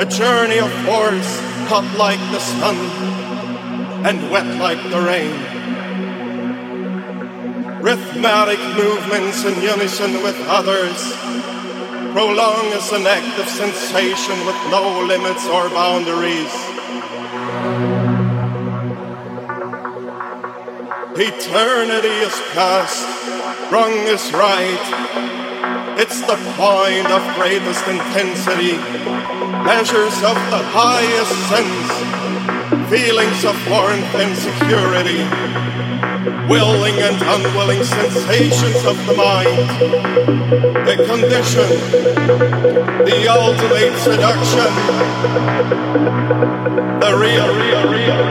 A journey of force, hot like the sun, and wet like the rain. Rhythmic movements in unison with others prolong as an of sensation with no limits or boundaries. Eternity is past, wrong is right. It's the point of greatest intensity, measures of the highest sense, feelings of warmth and security willing and unwilling sensations of the mind, the condition, the ultimate seduction, the real, real, real.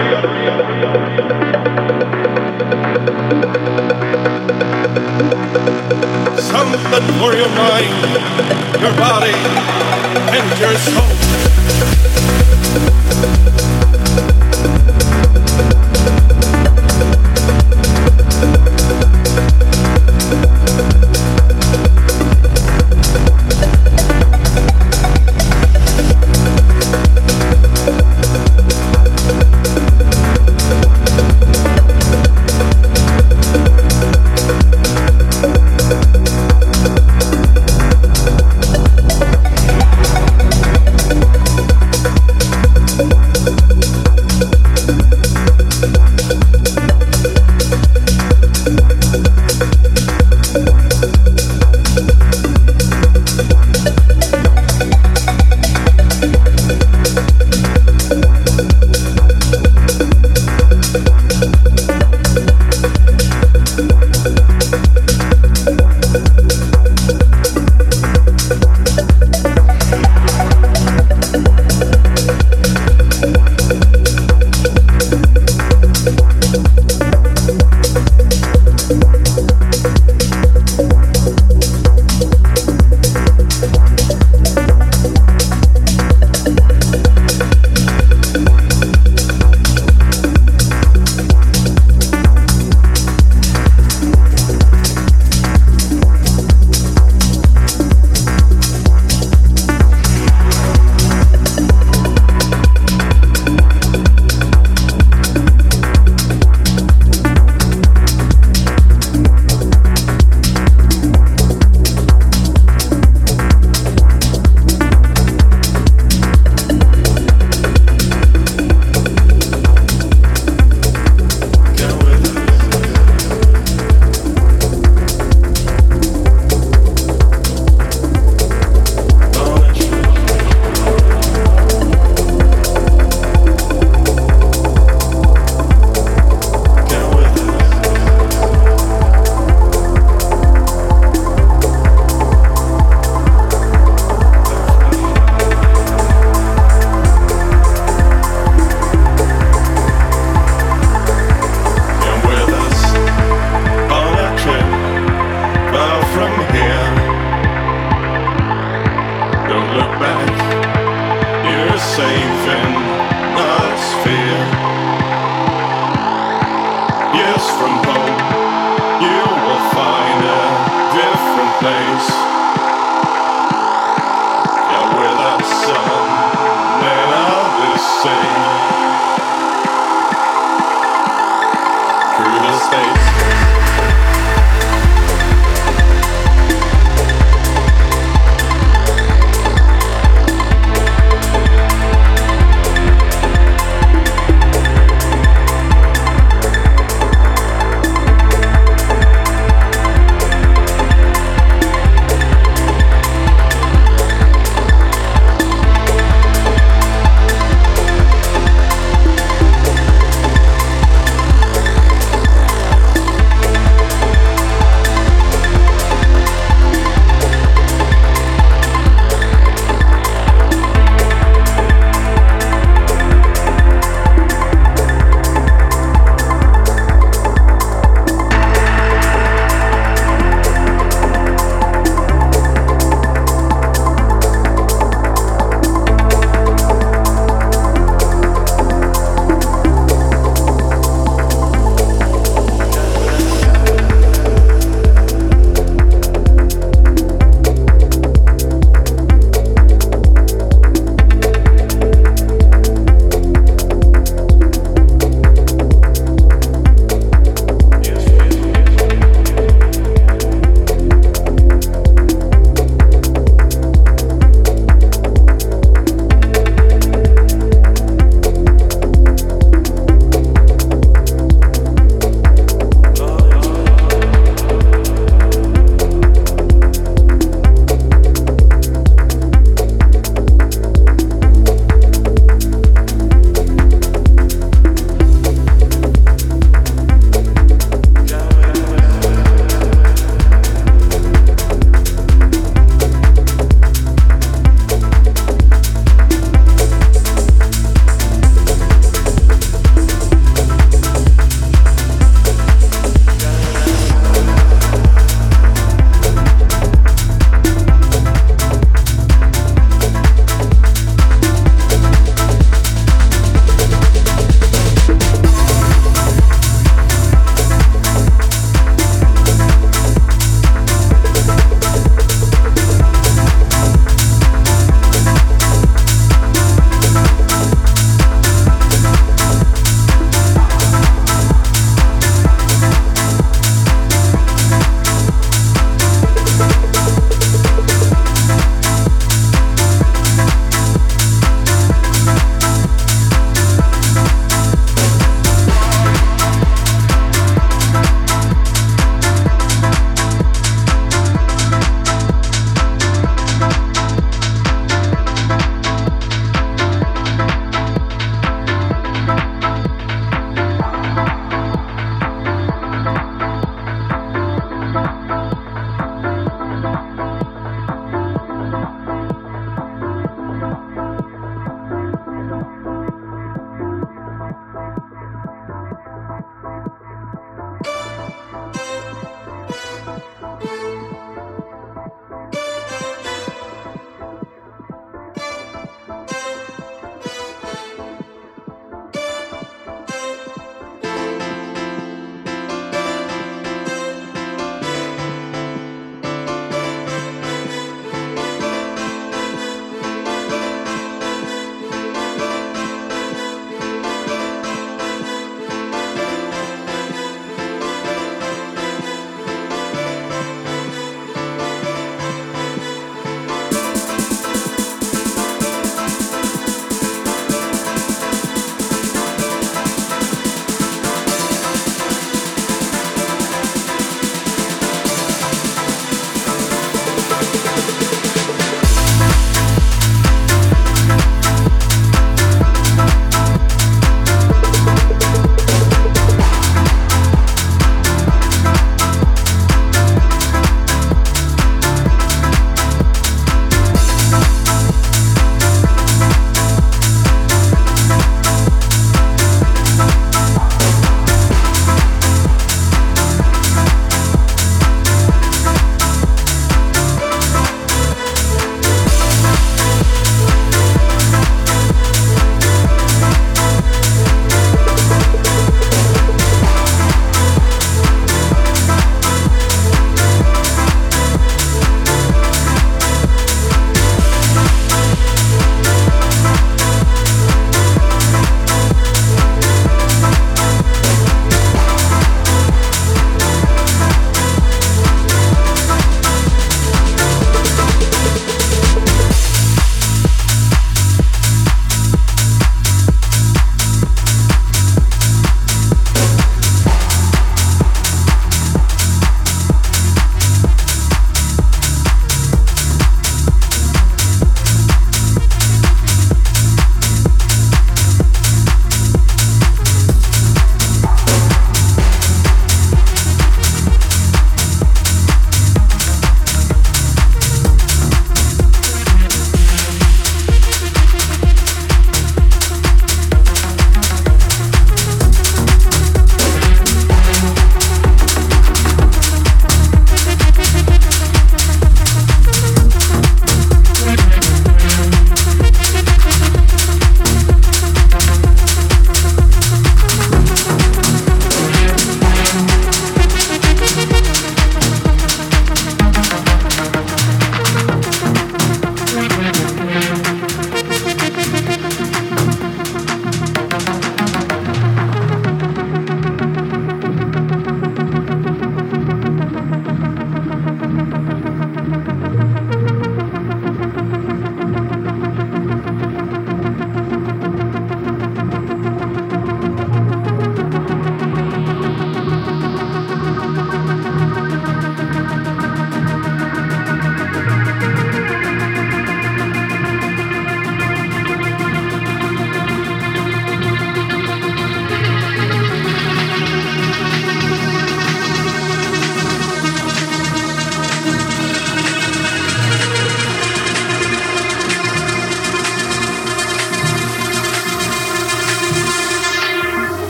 For your mind, your body, and your soul.